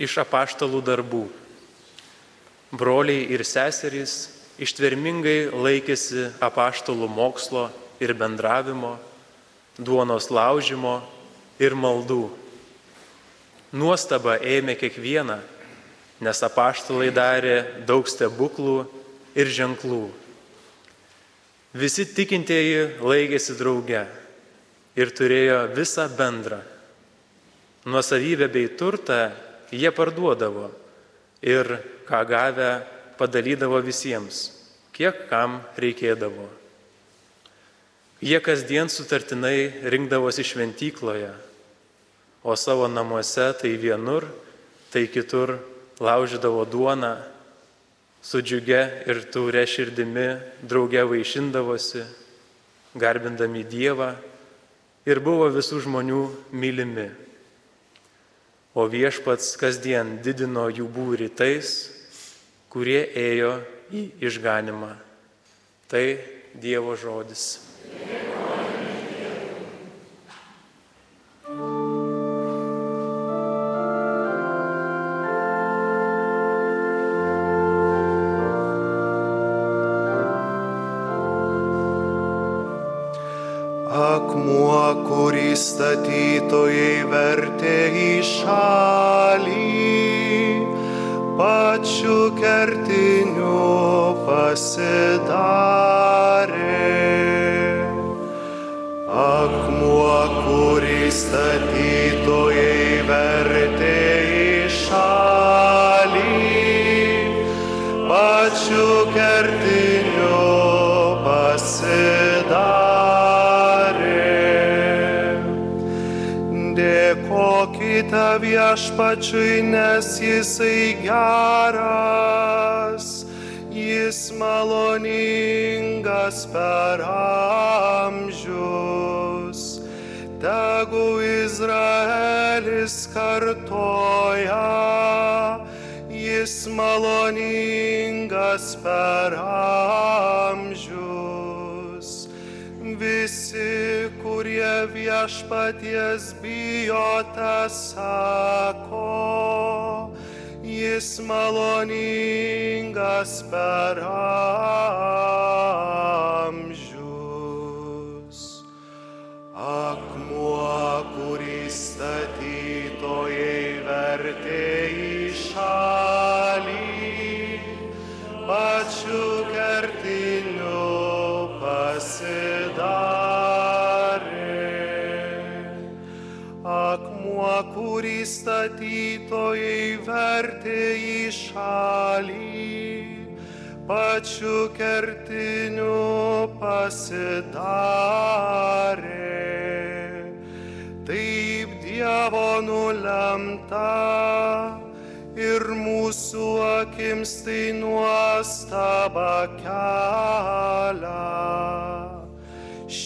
iš apaštalų darbų. Broliai ir seserys ištvermingai laikėsi apaštalų mokslo ir bendravimo, duonos laužimo ir maldų. Nuostaba ėmė kiekvieną, nes apaštalai darė daug stebuklų ir ženklų. Visi tikintieji laikėsi drauge ir turėjo visą bendrą. Nuosavybę bei turtą jie parduodavo ir ką gavę padalydavo visiems, kiek kam reikėdavo. Jie kasdien sutartinai rinkdavosi šventykloje, o savo namuose tai vienur, tai kitur laužydavo duoną su džiuge ir taure širdimi drauge vaišindavosi, garbindami Dievą ir buvo visų žmonių mylimi. O viešpats kasdien didino jų būrį tais, kurie ėjo į išganimą. Tai Dievo žodis. Akmuo, kurį statytojai vertė Dėkokite viešpačiui, nes jisai geras, jis maloningas per amžius. Tegu Izraelis kartoja, jis maloningas per amžius. Visi, viešpaties bijote, sako, jis maloningas per amžius. Akmuo, kurį statytojai vertė į šalį, pačiu kertiniu pasidarė. Kurį statytojai vertė į šalį, pačiu kertiniu pasidarė. Taip Dievo nulemta ir mūsų akims tai nuostaba kelia.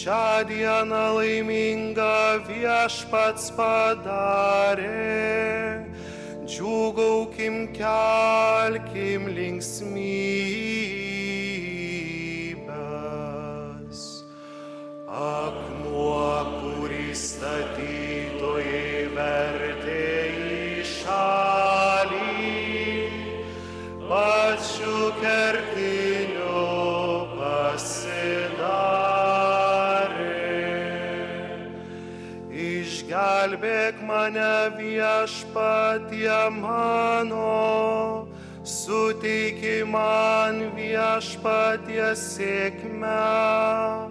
Šią dieną laimingą viešpats padarė, džiugaukim, kelkim linksmybės. Akmuo, kurį statytojai Išgelbėk mane viešpatie mano, suteiki man viešpatie sėkmę.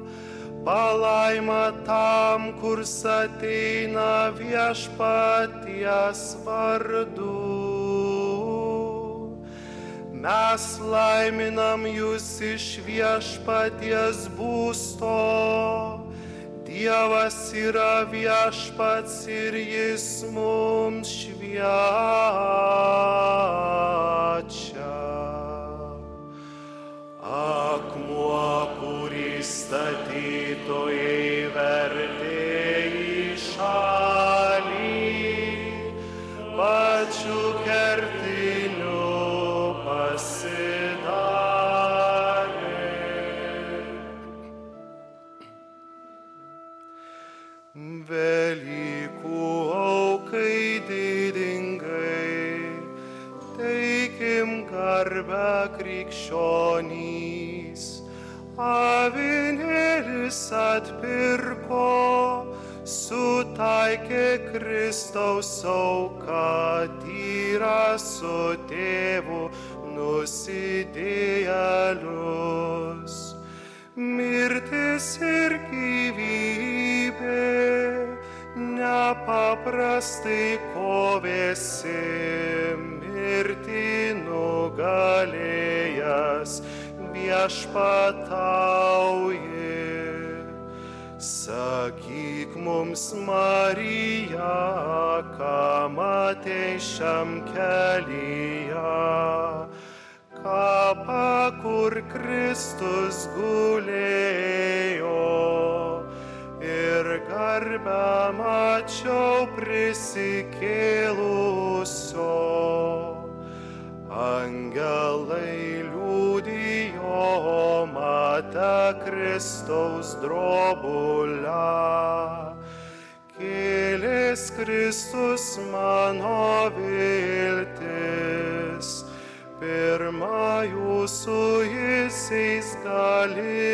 Palaima tam, kur ateina viešpaties vardu. Mes laiminam jūs iš viešpaties būsto. Dievas yra viešpats ir jis mums šviečia. Avinėlis atpirko, sutaikė Kristaus auką, tyrą su tėvu nusidėjėlius. Mirtis ir gyvybė nepaprastai kovėsi, mirtį nugalėjęs viešpatauji. Sakyk mums, Marija, ką matei šiam kelyje, kapą, kur Kristus gulėjo ir garbę mačiau prisikėlusio. Angelai liūdijo matę Kristaus drobulę. Kėlės Kristus mano viltis, pirmą jūsų jisiais galilėjon.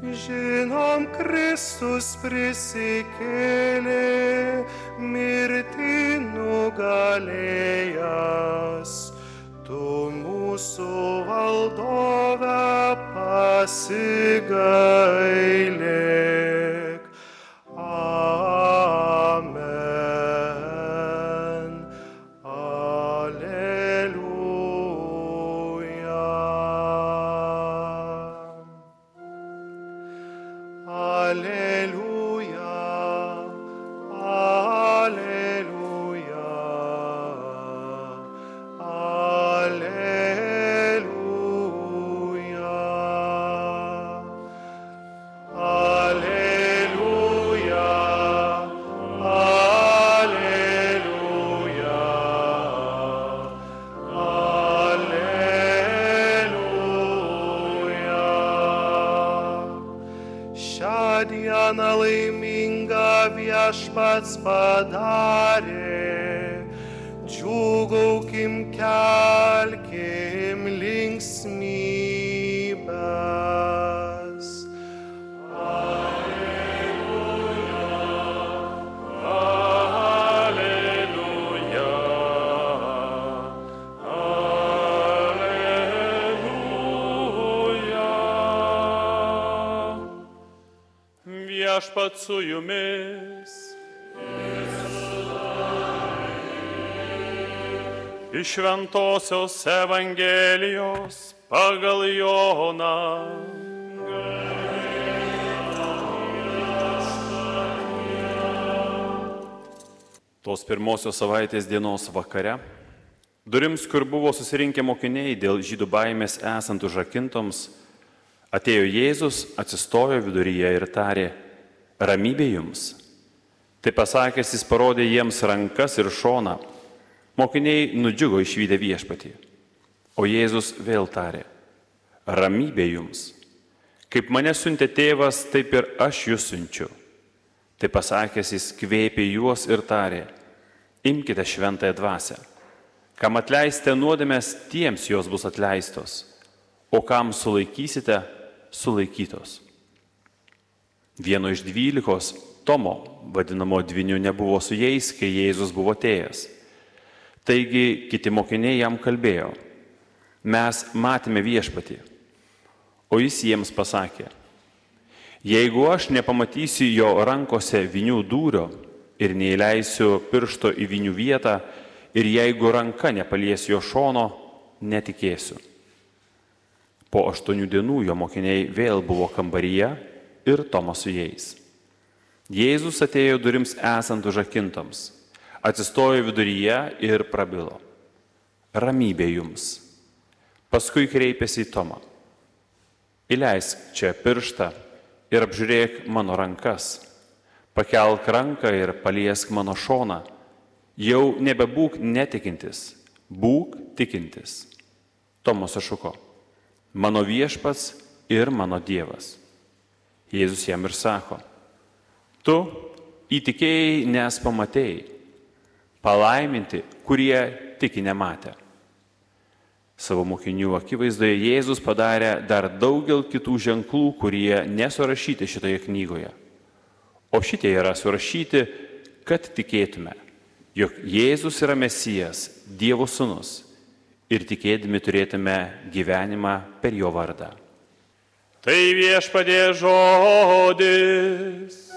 Žinom, Kristus prisikėlė, mirtį nugalėjęs. Tu mūsų valdove pasigailėk. Dieną laimingą viešpats padarė, džiugaukim, kelkim Viešpat su jumis. Iš Šventojios Evangelijos pagal Joną. Tos pirmosios savaitės dienos vakare, durims, kur buvo susirinkę mokiniai dėl žydų baimės esant užrakintoms, atėjo Jėzus, atsistojo viduryje ir tarė, ramybė jums. Tai pasakęs jis parodė jiems rankas ir šoną. Mokiniai nudžiugo išvykę viešpatį. O Jėzus vėl tarė, ramybė jums. Kaip mane siuntė tėvas, taip ir aš jūs siunčiu. Tai pasakęs jis kvėpė juos ir tarė, imkite šventąją dvasę. Kam atleisite nuodėmės, tiems jos bus atleistos, o kam sulaikysite, sulaikytos. Vieno iš dvylikos, Tomo, vadinamo dviniu, nebuvo su jais, kai Jėzus buvo atėjęs. Taigi kiti mokiniai jam kalbėjo, mes matėme viešpatį, o jis jiems pasakė, jeigu aš nepamatysiu jo rankose vinių dūrio ir neįleisiu piršto į vinių vietą ir jeigu ranka nepalies jo šono, netikėsiu. Po aštuonių dienų jo mokiniai vėl buvo kambaryje ir Tomas su jais. Jėzus atėjo durims esant užakintoms, atsistojo viduryje ir prabilo. Ramybė jums. Paskui kreipėsi į Tomą. Įleisk čia pirštą ir apžiūrėk mano rankas. Pakelk ranką ir paliesk mano šoną. Jau nebebūk netikintis, būk tikintis. Tomas sušuko. Mano viešpats ir mano Dievas. Jėzus jam ir sako, tu įtikėjai, nes pamatėjai. Palaiminti, kurie tiki nematę. Savo mokinių akivaizdoje Jėzus padarė dar daugel kitų ženklų, kurie nesurašyti šitoje knygoje. O šitie yra surašyti, kad tikėtume, jog Jėzus yra Mesijas, Dievo sūnus ir tikėdami turėtume gyvenimą per jo vardą. Tai viešpadė žodis.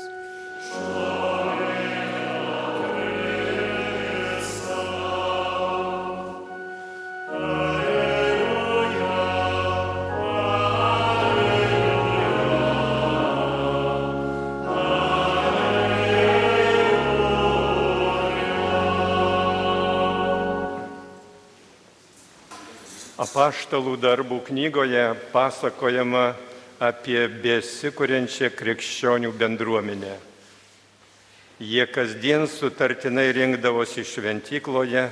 Apaštalų darbų knygoje pasakojama apie besikuriančią krikščionių bendruomenę. Jie kasdien sutartinai rinkdavosi šventykloje,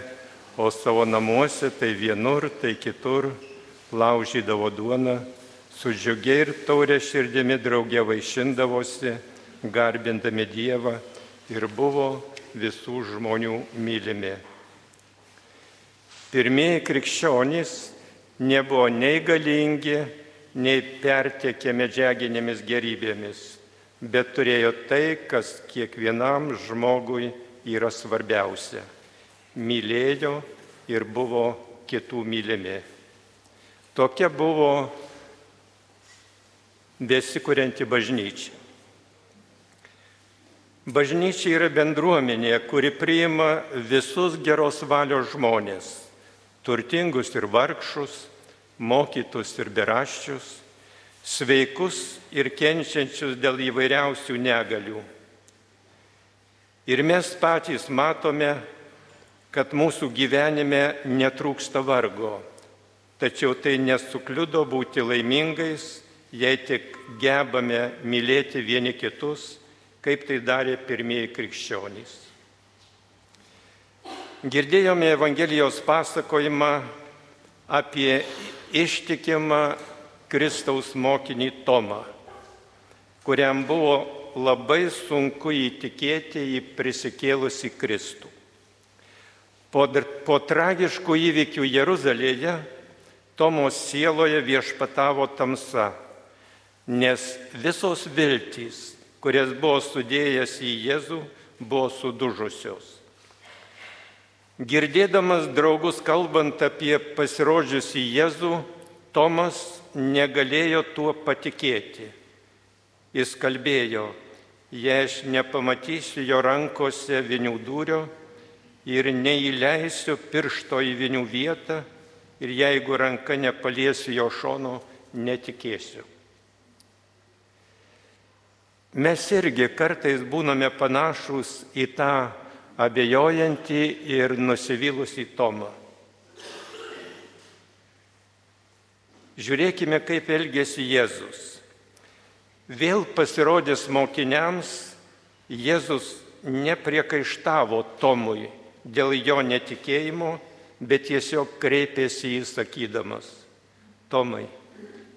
o savo namuose tai vienur, tai kitur laužydavo duoną, su džiugiai ir taurė širdimi draugė vaišindavosi, garbindami Dievą ir buvo visų žmonių mylimi. Pirmieji krikščionys nebuvo nei galingi, nei pertekė medžiaginėmis gerybėmis, bet turėjo tai, kas kiekvienam žmogui yra svarbiausia. Mylėjo ir buvo kitų mylimi. Tokia buvo besikurianti bažnyčia. Bažnyčia yra bendruomenė, kuri priima visus geros valios žmonės - turtingus ir vargšus, mokytus ir beraščius, sveikus ir kenčiančius dėl įvairiausių negalių. Ir mes patys matome, kad mūsų gyvenime netrūksta vargo, tačiau tai nesukliudo būti laimingais, jei tik gebame mylėti vieni kitus, kaip tai darė pirmieji krikščionys. Girdėjome Evangelijos pasakojimą apie ištikimą Kristaus mokinį Tomą, kuriam buvo labai sunku įtikėti į prisikėlusi Kristų. Po, po tragiškų įvykių Jeruzalėje Tomo sieloje viešpatavo tamsa, nes visos viltys, kurias buvo sudėjęs į Jėzų, buvo sudužusios. Girdėdamas draugus kalbant apie pasirodžiusį Jėzų, Tomas negalėjo tuo patikėti. Jis kalbėjo, jei aš nepamatysiu jo rankose vinių dūrio ir neįleisiu piršto į vinių vietą ir jeigu ranka nepaliesiu jo šono, netikėsiu. Mes irgi kartais būname panašus į tą abejojantį ir nusivylusį Tomą. Žiūrėkime, kaip elgėsi Jėzus. Vėl pasirodęs mokiniams, Jėzus nepriekaištavo Tomui dėl jo netikėjimo, bet tiesiog kreipėsi į sakydamas, Tomai,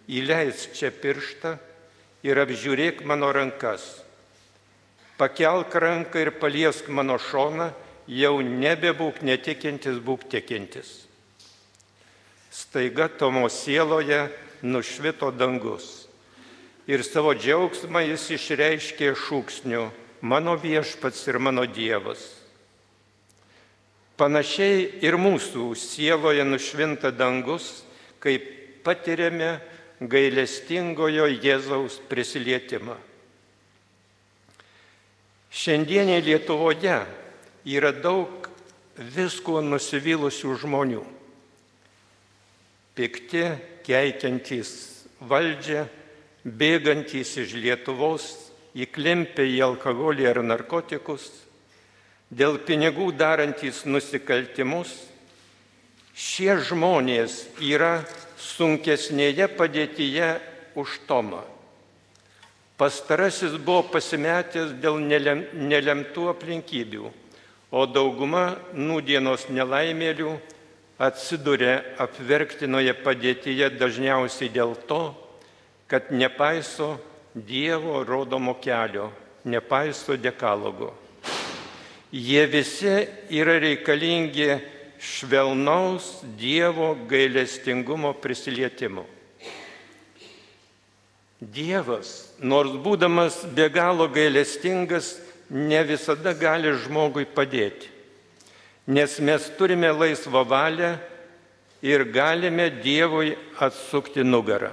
įleisk čia pirštą ir apžiūrėk mano rankas pakelk ranką ir paliesk mano šoną, jau nebebūk netikintis, būk tikintis. Staiga Tomo sieloje nušvito dangus ir savo džiaugsmą jis išreiškė šūksniu mano viešpats ir mano Dievas. Panašiai ir mūsų sieloje nušvinta dangus, kai patiriame gailestingojo Jėzaus prisilietimą. Šiandienė Lietuvoje yra daug visko nusivylusių žmonių. Pikti, keikiantys valdžią, bėgantys iš Lietuvos, įklimpę į alkoholį ar narkotikus, dėl pinigų darantys nusikaltimus, šie žmonės yra sunkesnėje padėtyje už Tomą. Pastarasis buvo pasimetęs dėl nelemtų aplinkybių, o dauguma nūdienos nelaimėlių atsiduria apverktinoje padėtyje dažniausiai dėl to, kad nepaiso Dievo rodomo kelio, nepaiso dekalogo. Jie visi yra reikalingi švelnaus Dievo gailestingumo prisilietimo. Dievas, nors būdamas be galo gailestingas, ne visada gali žmogui padėti, nes mes turime laisvą valią ir galime Dievui atsukti nugarą.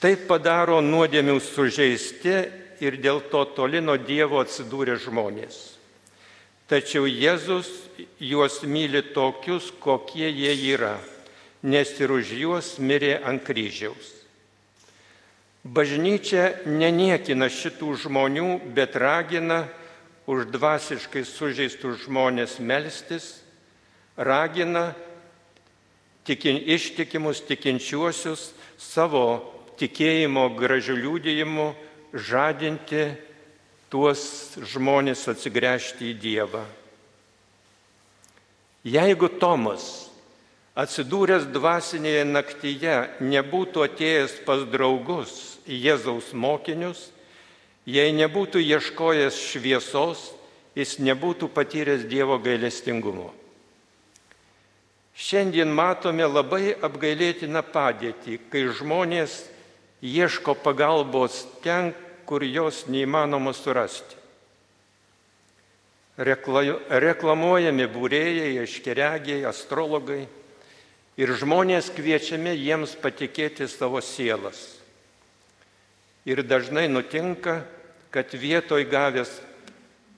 Tai padaro nuodėmių sužeisti ir dėl to toli nuo Dievo atsidūrė žmonės. Tačiau Jėzus juos myli tokius, kokie jie yra, nes ir už juos mirė ant kryžiaus. Bažnyčia neniekina šitų žmonių, bet ragina už dvasiškai sužeistus žmonės melstis, ragina tikin, ištikimus tikinčiuosius savo tikėjimo gražių liūdėjimų žadinti tuos žmonės atsigręžti į Dievą. Jeigu Tomas atsidūręs dvasinėje naktyje nebūtų atėjęs pas draugus, Jėzaus mokinius, jei nebūtų ieškojęs šviesos, jis nebūtų patyręs Dievo gailestingumo. Šiandien matome labai apgailėtiną padėtį, kai žmonės ieško pagalbos ten, kur jos neįmanoma surasti. Reklamuojami būrėjai, iškeregiai, astrologai ir žmonės kviečiami jiems patikėti savo sielas. Ir dažnai nutinka, kad vietoj gavęs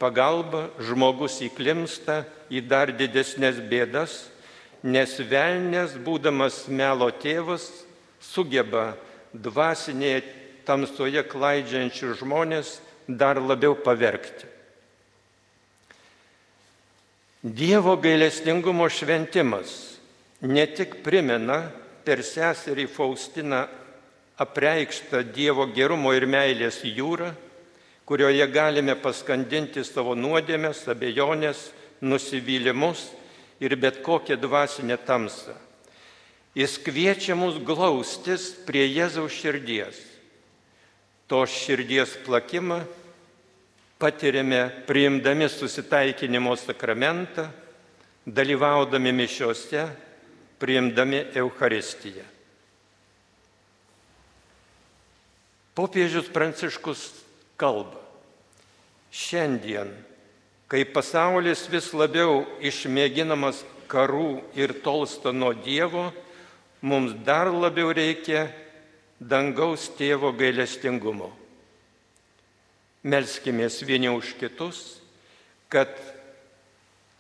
pagalbą žmogus įklimsta į dar didesnės bėdas, nes velnės, būdamas melo tėvas, sugeba dvasinėje tamsoje klaidžiančių žmonės dar labiau pavergti. Dievo gailestingumo šventimas ne tik primena per seserį Faustiną apreikšta Dievo gerumo ir meilės jūra, kurioje galime paskandinti savo nuodėmės, abejonės, nusivylimus ir bet kokią dvasinę tamsą. Jis kviečia mus glaustis prie Jėzaus širdies. To širdies plakimą patiriame priimdami susitaikinimo sakramentą, dalyvaudami mišiuose, priimdami Euharistiją. Popiežius Pranciškus kalba. Šiandien, kai pasaulis vis labiau išmėginamas karų ir tolsta nuo Dievo, mums dar labiau reikia dangaus tėvo gailestingumo. Melskimės vieni už kitus, kad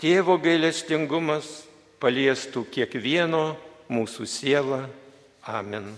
tėvo gailestingumas paliestų kiekvieno mūsų sielą. Amen.